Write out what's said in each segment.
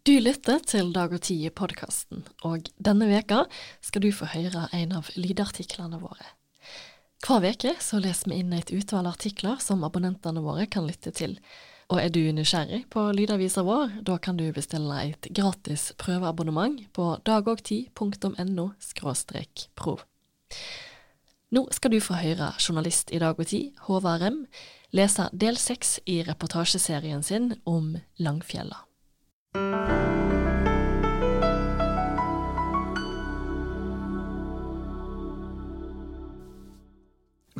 Du lytter til Dag og Tid-podkasten, og denne veka skal du få høre en av lydartiklene våre. Hver veke leser vi inn et utvalg artikler som abonnentene våre kan lytte til. Og er du nysgjerrig på lydavisa vår, da kan du bestille et gratis prøveabonnement på dagogtid.no prov. Nå skal du få høre journalist i Dag og Tid, Håvard Rem, lese del seks i reportasjeserien sin om Langfjella.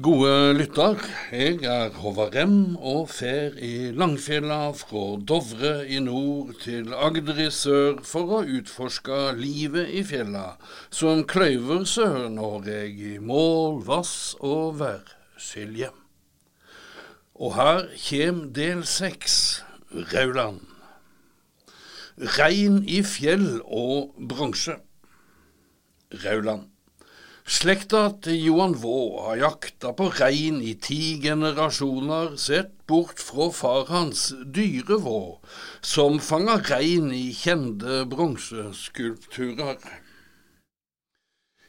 Gode lytter, jeg er Håvard Rem og fer i Langfjella fra Dovre i nord til Agder i sør for å utforske livet i fjella som kløyver Sør-Norge i mål, vass og værskilje. Og her kjem del seks, Rauland. Rein i fjell og bronse. Rauland. Slekta til Johan Vaa har jakta på rein i ti generasjoner, sett bort fra far hans dyre Vaa, som fanga rein i kjente bronseskulpturer.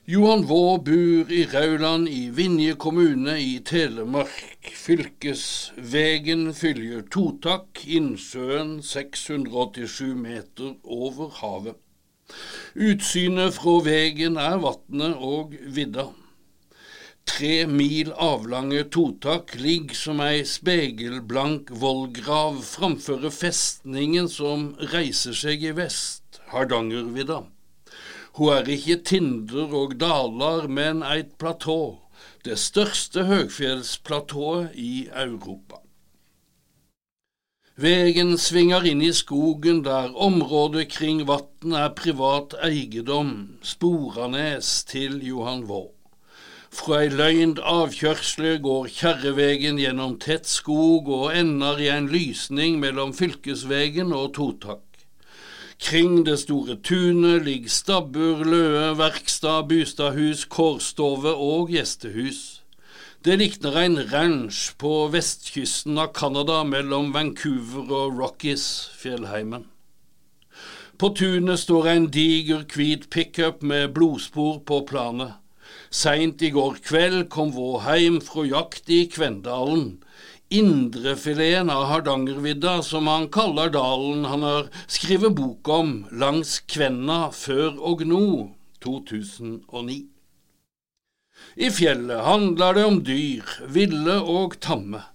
Johan Vaa bor i Rauland i Vinje kommune i Telemark. Fylkesvegen fylger Totak, innsjøen 687 meter over havet. Utsynet fra vegen er vatnet og vidda. Tre mil avlange Totak ligger som ei spegelblank vollgrav framfor festningen som reiser seg i vest, Hardangervidda. Hun er ikke tinder og daler, men eit platå, det største høgfjellsplatået i Europa. Vegen svinger inn i skogen der området kring vatn er privat eiendom, Sporanes til Johan Vaa. Fra ei løynd avkjørsle går kjerrevegen gjennom tett skog og ender i en lysning mellom fylkesvegen og Totak. Kring det store tunet ligger stabbur, løe, verkstad, bystadhus, kårstove og gjestehus. Det likner en ranch på vestkysten av Canada mellom Vancouver og Rockies, fjellheimen. På tunet står en diger, hvit pickup med blodspor på planet. Seint i går kveld kom vår heim fra jakt i Kvendalen. Indrefileten av Hardangervidda, som han kaller dalen han har skrevet bok om, langs Kvenna før og nå, 2009. I fjellet handler det om dyr, ville og tamme.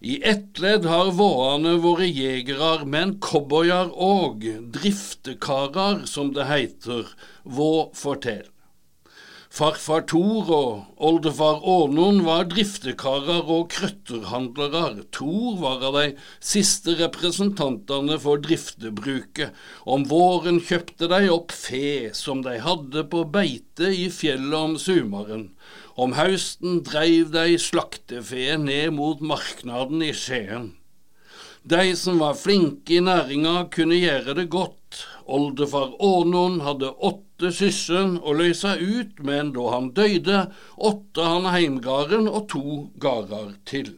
I ett ledd har våane våre jegere, men cowboyer òg, driftekarar som det heiter, vå fortell. Farfar Thor og oldefar Ånon var driftekarer og krøtterhandlere. Thor var av de siste representantene for driftebruket. Om våren kjøpte de opp fe som de hadde på beite i fjellet om sumaren. Om hausten dreiv de slaktefe ned mot marknaden i Skien. De som var flinke i næringa, kunne gjøre det godt. Oldefar Ånon hadde åtte søsken å løse ut, men da han døde, åtte han heimgarden og to gardar til.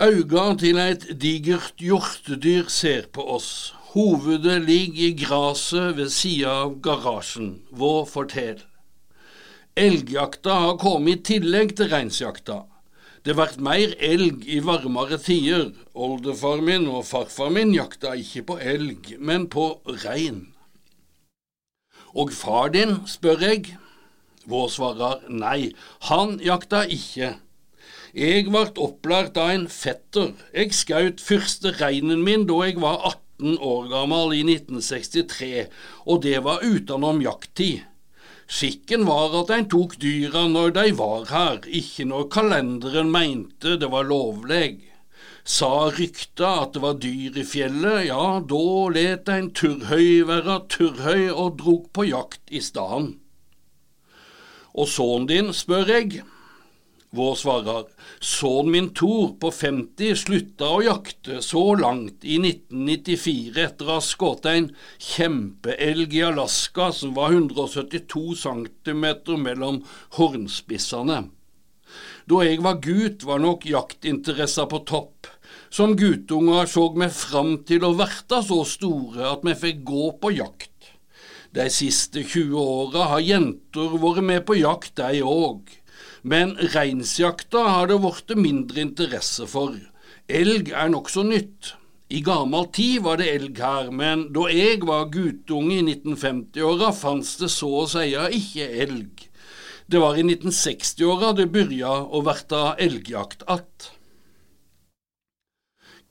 Auga til et digert hjortedyr ser på oss. Hovedet ligger i graset ved sida av garasjen. Vår fortell. Elgjakta har kommet i tillegg til reinsjakta. Det vert mer elg i varmere tider. Oldefar min og farfar min jakta ikke på elg, men på rein. Og far din, spør jeg. Vår svarer nei, han jakta ikke. Jeg vart opplært av en fetter. Jeg skjøt første reinen min da jeg var 18 år gammel i 1963, og det var utenom jakttid. Skikken var at en tok dyra når de var her, ikke når kalenderen mente det var lovleg. Sa rykta at det var dyr i fjellet, ja, da let en turrhøy være turrhøy og drog på jakt i staden. Og sønnen din, spør jeg. Vår svarer, sønnen min Thor på 50 slutta å jakte så langt i 1994 etter å ha skutt en kjempeelg i Alaska som var 172 cm mellom hornspissene. Da jeg var gutt, var nok jaktinteressen på topp. Som guttunger så vi fram til å verta så store at vi fikk gå på jakt. De siste 20 åra har jenter vært med på jakt, de òg, men reinsjakta har det blitt mindre interesse for. Elg er nokså nytt. I gammel tid var det elg her, men da jeg var guttunge i 1950-åra, fantes det så å si ikke elg. Det var i 1960-åra det begynte å verta elgjakt att.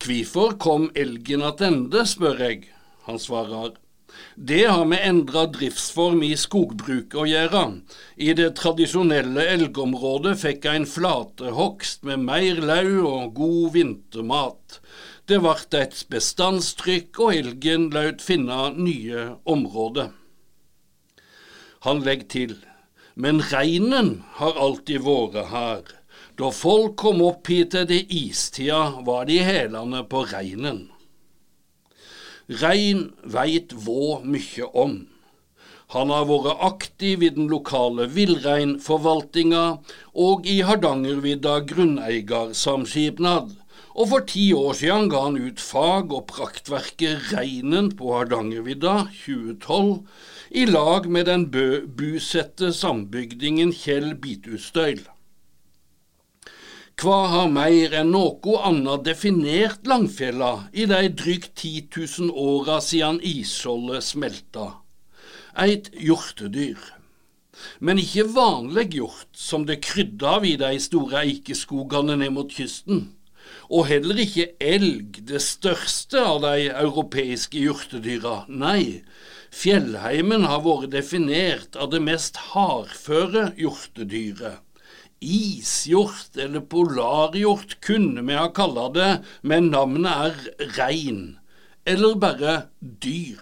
Kvifor kom elgen attende, spør jeg. Han svarer. Det har med endra driftsform i skogbruket å gjøre. I det tradisjonelle elgområdet fikk ein flatehogst med mer lau og god vintermat. Det ble et bestandstrykk, og elgen laut finne nye områder. Han legger til, men reinen har alltid vært her. Da folk kom opp hit etter istida, var de hælende på reinen. Rein veit Vå mykje om. Han har vært aktiv i den lokale villreinforvaltninga og i Hardangervidda grunneigarsamskipnad, og for ti år siden ga han ut fag- og praktverket Reinen på Hardangervidda 2012, i lag med den busette sambygdingen Kjell Bitustøyl. Hva har meir enn noko anna definert Langfjella i dei drygt 10 000 åra siden isskjoldet smelta? Eit hjortedyr. Men ikke vanlig hjort, som det krydda av i de store eikeskogene ned mot kysten. Og heller ikke elg, det største av de europeiske hjortedyra. Nei, fjellheimen har vært definert av det mest hardføre hjortedyret. Ishjort eller polarhjort kunne vi ha kalla det, men navnet er rein, eller bare dyr.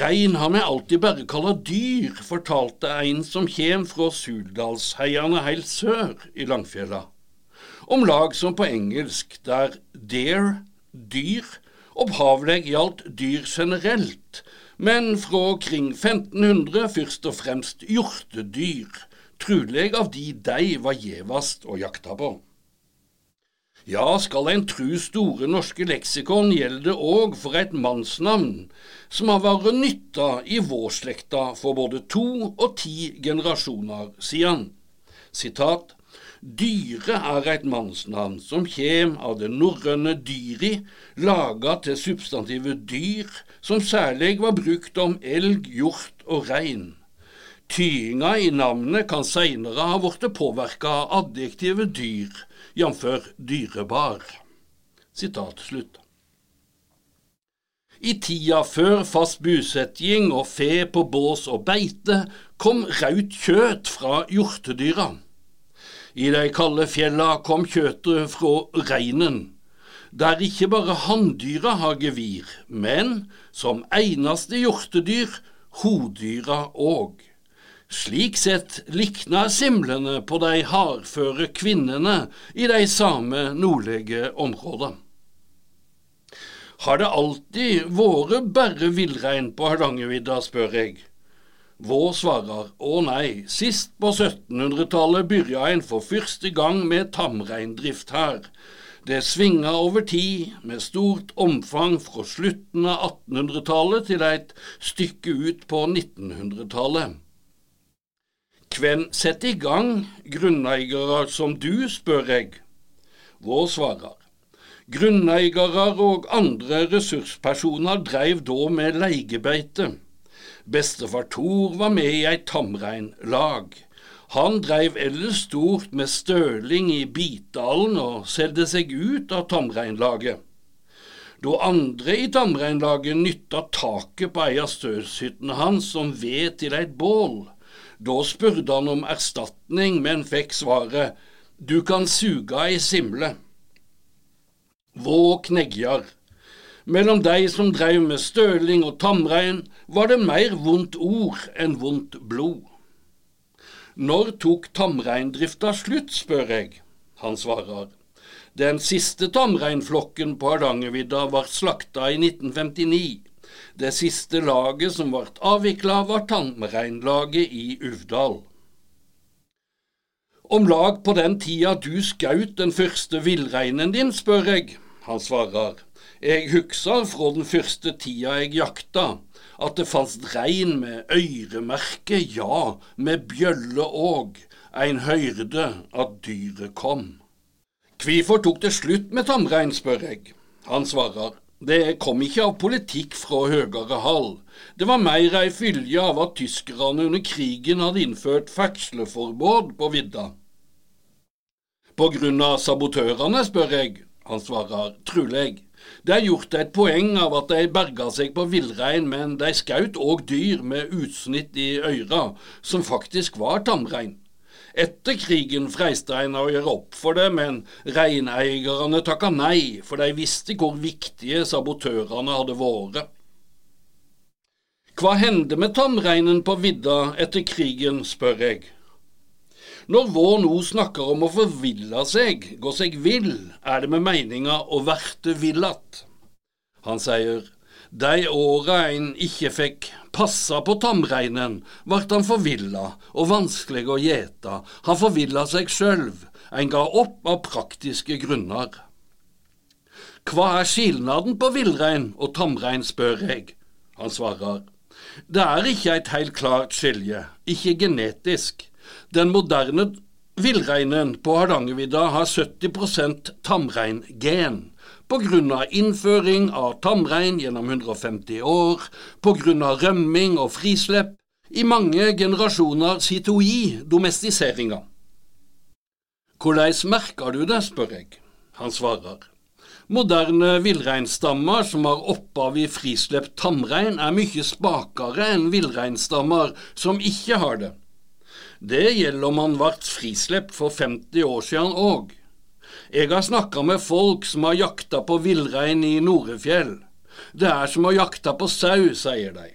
Rein har vi alltid bare kalla dyr, fortalte en som kjem fra Suldalsheiane heilt sør i Langfjella. Om lag som på engelsk, der deer, dyr, opphavleg gjaldt dyr generelt, men fra kring 1500 først og fremst hjortedyr truleg av de dei var gjevast å jakta på. Ja, skal ein tru Store norske leksikon, gjelder det òg for et mannsnavn som har vært nytta i vårslekta for både to og ti generasjoner siden. Sitat Dyre er et mannsnavn som kjem av det norrøne dyri, laga til substantivet dyr, som særlig var brukt om elg, hjort og rein. Tyinga i navnet kan seinere ha blitt påvirka av adjektivet dyr, jf. dyrebar. Sitat slutt. I tida før fast busetting og fe på bås og beite kom raut kjøt fra hjortedyra. I de kalde fjella kom kjøttet fra reinen, der ikke bare hanndyra har gevir, men som eneste hjortedyr hodyra òg. Slik sett likna simlene på de hardføre kvinnene i de samme nordlige områdene. Har det alltid vært bare villrein på Hardangervidda, spør jeg. Vå svarer å nei, sist på 1700-tallet begynte en for første gang med tamreindrift her. Det svinga over tid, med stort omfang fra slutten av 1800-tallet til et stykke ut på 1900-tallet. Hvem setter i gang grunneiere som du, spør jeg. Vår svarer. Grunneiere og andre ressurspersoner dreiv da med leigebeite. Bestefar Thor var med i ei tamreinlag. Han dreiv ellers stort med støling i Bitdalen og solgte seg ut av tamreinlaget. Da andre i tamreinlaget nytta taket på ei av stølshyttene hans som ved til eit bål, da spurte han om erstatning, men fikk svaret du kan suga ei simle. Vå knegjar. Mellom de som dreiv med støling og tamrein, var det mer vondt ord enn vondt blod. Når tok tamreindrifta slutt, spør jeg. Han svarer. Den siste tamreinflokken på Hardangervidda var slakta i 1959. Det siste laget som ble avvikla, var Tamreinlaget i Uvdal. Om lag på den tida du skaut den første villreinen din, spør jeg. Han svarer. Jeg husker fra den første tida jeg jakta, at det fantes rein med øyremerke, ja, med bjølle òg, ein høyrde at dyret kom. Hvorfor tok det slutt med tamrein, spør jeg. Han svarer. Det kom ikke av politikk fra høyere hold. Det var mer ei fylje av at tyskerne under krigen hadde innført feksleforbud på vidda. På grunn av sabotørene, spør jeg. Han svarer truleg. Det er gjort et poeng av at de berga seg på villrein, men de skaut òg dyr med utsnitt i øyra, som faktisk var tamrein. Etter krigen freiste en å gjøre opp for det, men reineierne takka nei, for de visste hvor viktige sabotørene hadde vært. Hva hendte med tamreinen på vidda etter krigen, spør jeg. Når vår nå snakker om å forville seg, gå seg vill, er det med meninga å verte villat. Han sier, de åra ein ikke fikk passa på tamreinen, vart han forvilla og vanskelig å gjeta, han forvilla seg sjølv, ein ga opp av praktiske grunner. Hva er skilnaden på villrein og tamrein, spør jeg. Han svarer, det er ikke et helt klart skilje, ikke genetisk. Den moderne villreinen på Hardangervidda har 70% tamreingen pga. innføring av tamrein gjennom 150 år, pga. rømming og frislepp, i mange generasjoner situi domestiseringa. Hvordan merker du det, spør jeg. Han svarer. Moderne villreinstammer som har opphav i frislepp tamrein, er mye spakere enn villreinstammer som ikke har det. Det gjelder om han ble frislept for 50 år siden òg. Jeg har snakka med folk som har jakta på villrein i Norefjell. Det er som å jakta på sau, sier de.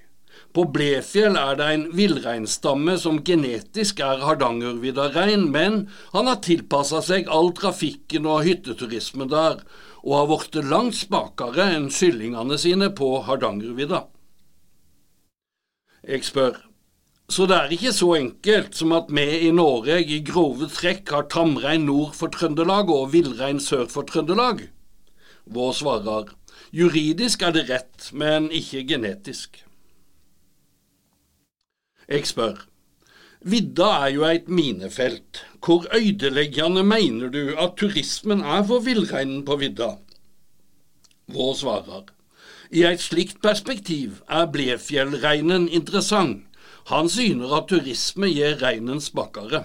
På Blefjell er det en villreinstamme som genetisk er hardangervidda-rein, men han har tilpassa seg all trafikken og hytteturismen der, og har blitt langt spakere enn kyllingene sine på Hardangervidda. Jeg spør, så det er ikke så enkelt som at vi i Norge i grove trekk har tamrein nord for Trøndelag og villrein sør for Trøndelag? Vår svarer juridisk er det rett, men ikke genetisk. Jeg spør, vidda er jo et minefelt. Hvor øydeleggende mener du at turismen er for villreinen på vidda? Vår svarer, i et slikt perspektiv er Blefjellreinen interessant han syner at turisme gir reinen spakere.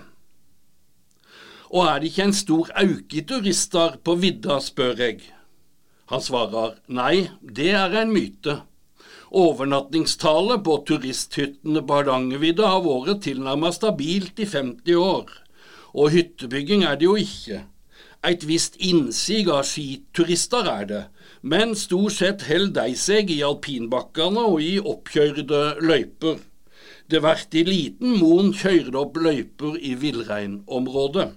Og er det ikke en stor auke i turister på vidda, spør jeg. Han svarer nei, det er en myte. Overnattingstallet på turisthyttene på Hardangervidda har vært tilnærmet stabilt i 50 år, og hyttebygging er det jo ikke. Et visst innsig av skiturister er det, men stort sett holder de seg i alpinbakkene og i oppkjørte løyper. Det vært i liten mon køyrd opp løyper i villreinområdet.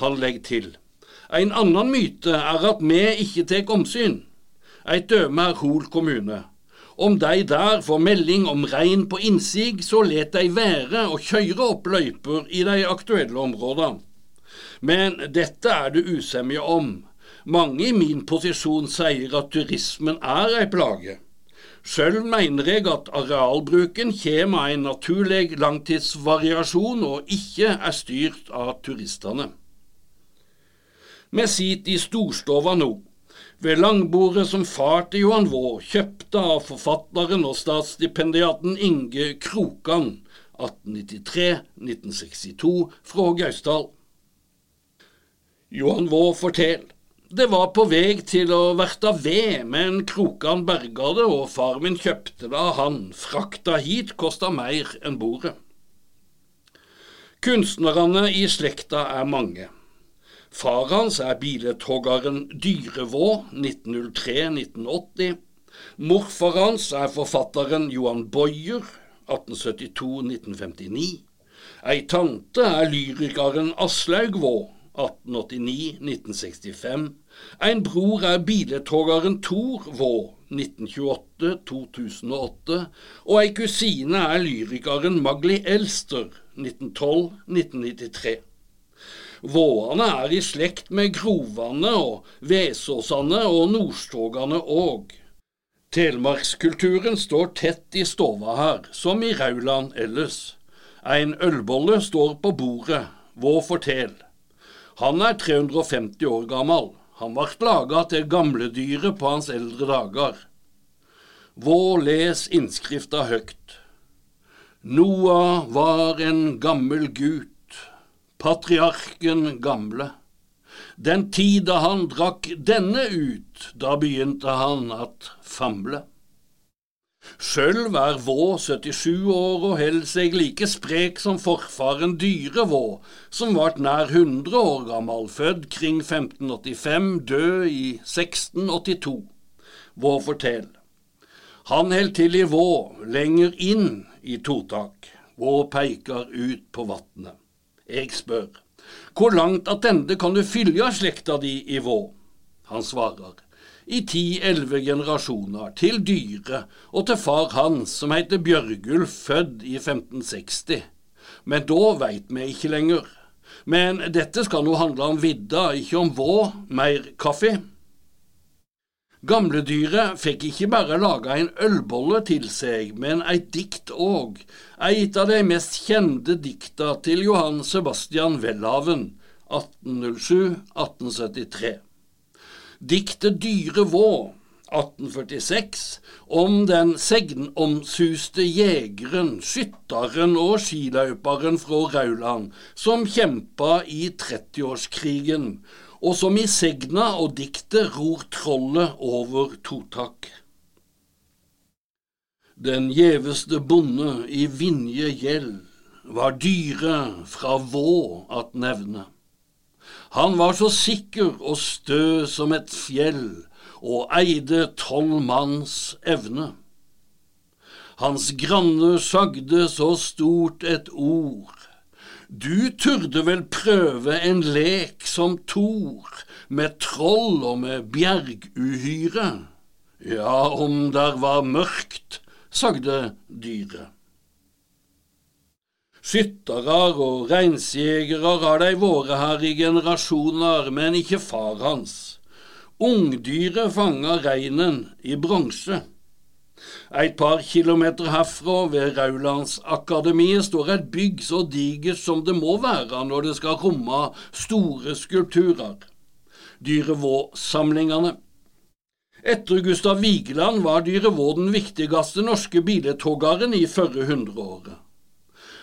Han legger til. En annan myte er at vi ikke tek omsyn. Eit døme er Hol kommune. Om de der får melding om rein på innsig, så let de være å kjøre opp løyper i de aktuelle områdene. Men dette er det usemje om. Mange i min posisjon sier at turismen er ei plage. Sjøl mener jeg at arealbruken kommer av en naturlig langtidsvariasjon og ikke er styrt av turistene. Vi sitter i storstova nå, ved langbordet som far til Johan Vå kjøpte av forfatteren og statsstipendiaten Inge Krokan 1893-1962 fra Gausdal. Johan Vå forteller det var på vei til å verta ved, men Krokan berga det, og far min kjøpte det av han. Frakta hit kosta mer enn bordet. Kunstnerne i slekta er mange. Far hans er billedhoggeren Dyrevå 1903-1980. Morfar hans er forfatteren Johan Boyer 1872-1959. Ei tante er lyrikeren Aslaug Vaa 1889-1965. En bror er billedhoggeren Thor Vaa 1928-2008, og ei kusine er lyrikeren Magli Elster 1912-1993. Våane er i slekt med Grovane og Vesåsane og Nordstågane òg. Telemarkskulturen står tett i stova her, som i Rauland ellers. Ein ølbolle står på bordet, Vå fortel. Han er 350 år gammel. Han ble laga til gamledyret på hans eldre dager. Vår les innskrifta høgt. Noah var en gammel gut, patriarken gamle. Den tid da han drakk denne ut, da begynte han at famle. Sjølv er Vå 77 år og held seg like sprek som forfaren Dyre Vå, som vart nær 100 år gammel, født kring 1585, død i 1682. Vå fortell. Han held til i Vå, lenger inn i totak. Vå peikar ut på vatnet. Eg spør, hvor langt attende kan du fylja slekta di i Vå? Han svarer, i ti-elleve generasjoner, til dyre og til far hans, som heter Bjørgulf, født i 1560. Men da veit vi ikke lenger. Men dette skal nå handle om vidda, ikke om vå, mer kaffe. Gamledyret fikk ikke bare laga en ølbolle til seg, men eit dikt òg, eit av de mest kjente dikta til Johan Sebastian Welhaven, 1807–1873 diktet Dyre Vå 1846 om den segnomsuste jegeren, skytteren og skiløperen fra Rauland som kjempa i 30-årskrigen, og som i segna og diktet ror trollet over Totak. Den gjeveste bonde i Vinje gjeld var dyre fra Vå at nevne. Han var så sikker og stø som et fjell, og eide tolv manns evne. Hans granne sagde så stort et ord. Du turde vel prøve en lek som Thor, med troll og med bjerguhyre? Ja, om der var mørkt, sagde dyret. Skyttere og reinsjegere har de vært her i generasjoner, men ikke far hans. Ungdyret fanga reinen i bronse. Et par kilometer herfra, ved Raulandsakademiet, står et bygg så digert som det må være når det skal romme store skulpturer. Dyrevåsamlingene. Etter Gustav Vigeland var Dyrevå den viktigste norske biletoggeren i førre hundreåret.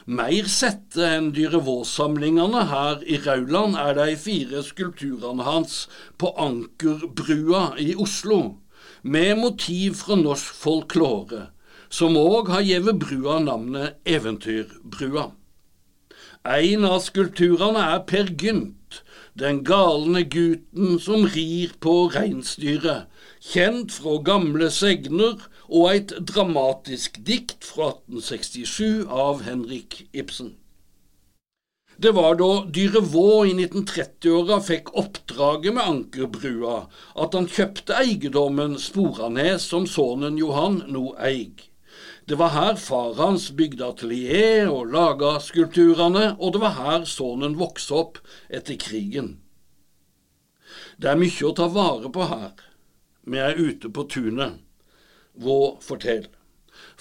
Mer sette enn Dyrevåsamlingene her i Rauland er de fire skulpturene hans på Ankerbrua i Oslo, med motiv fra norsk folklore, som òg har gitt brua navnet Eventyrbrua. En av skulpturene er Per Gynt, den galne gutten som rir på reinsdyret, kjent fra gamle segner og et dramatisk dikt fra 1867 av Henrik Ibsen. Det var da Dyre Vå i 1930-åra fikk oppdraget med Ankerbrua, at han kjøpte eiendommen Sporanes som sønnen Johan nå eig. Det var her far hans bygde atelier og laga skulpturene, og det var her sønnen vokste opp etter krigen. Det er mye å ta vare på her. Vi er ute på tunet. Vå fortell.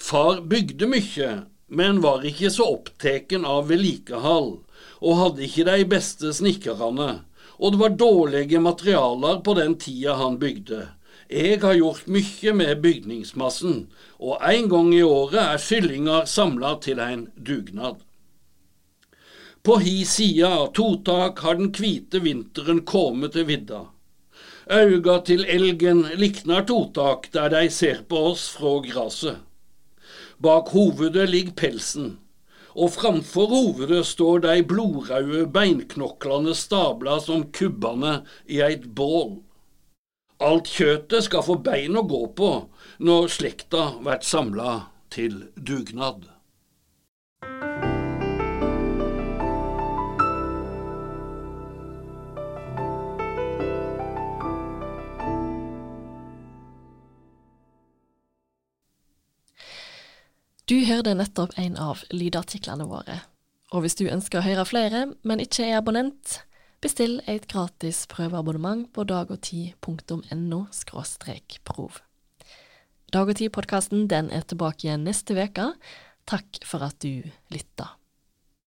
Far bygde mye, men var ikke så oppteken av vedlikehold, og hadde ikke de beste snekkerne, og det var dårlige materialer på den tida han bygde. Jeg har gjort mye med bygningsmassen, og en gang i året er skillinger samla til en dugnad. På hi side av Totak har den hvite vinteren kommet til vidda. Auga til elgen liknar totak der de ser på oss fra gresset. Bak hovedet ligger pelsen, og framfor hovedet står de blodraude beinknoklene stabla som kubbene i eit bål. Alt kjøtet skal få bein å gå på når slekta vert samla til dugnad. Du hørte nettopp en av lydartiklene våre. Og hvis du ønsker å høre flere, men ikke er abonnent, Bestill et gratis prøveabonnement på dagogti.no prov. Dag og Tid-podkasten er tilbake igjen neste uke. Takk for at du lytta.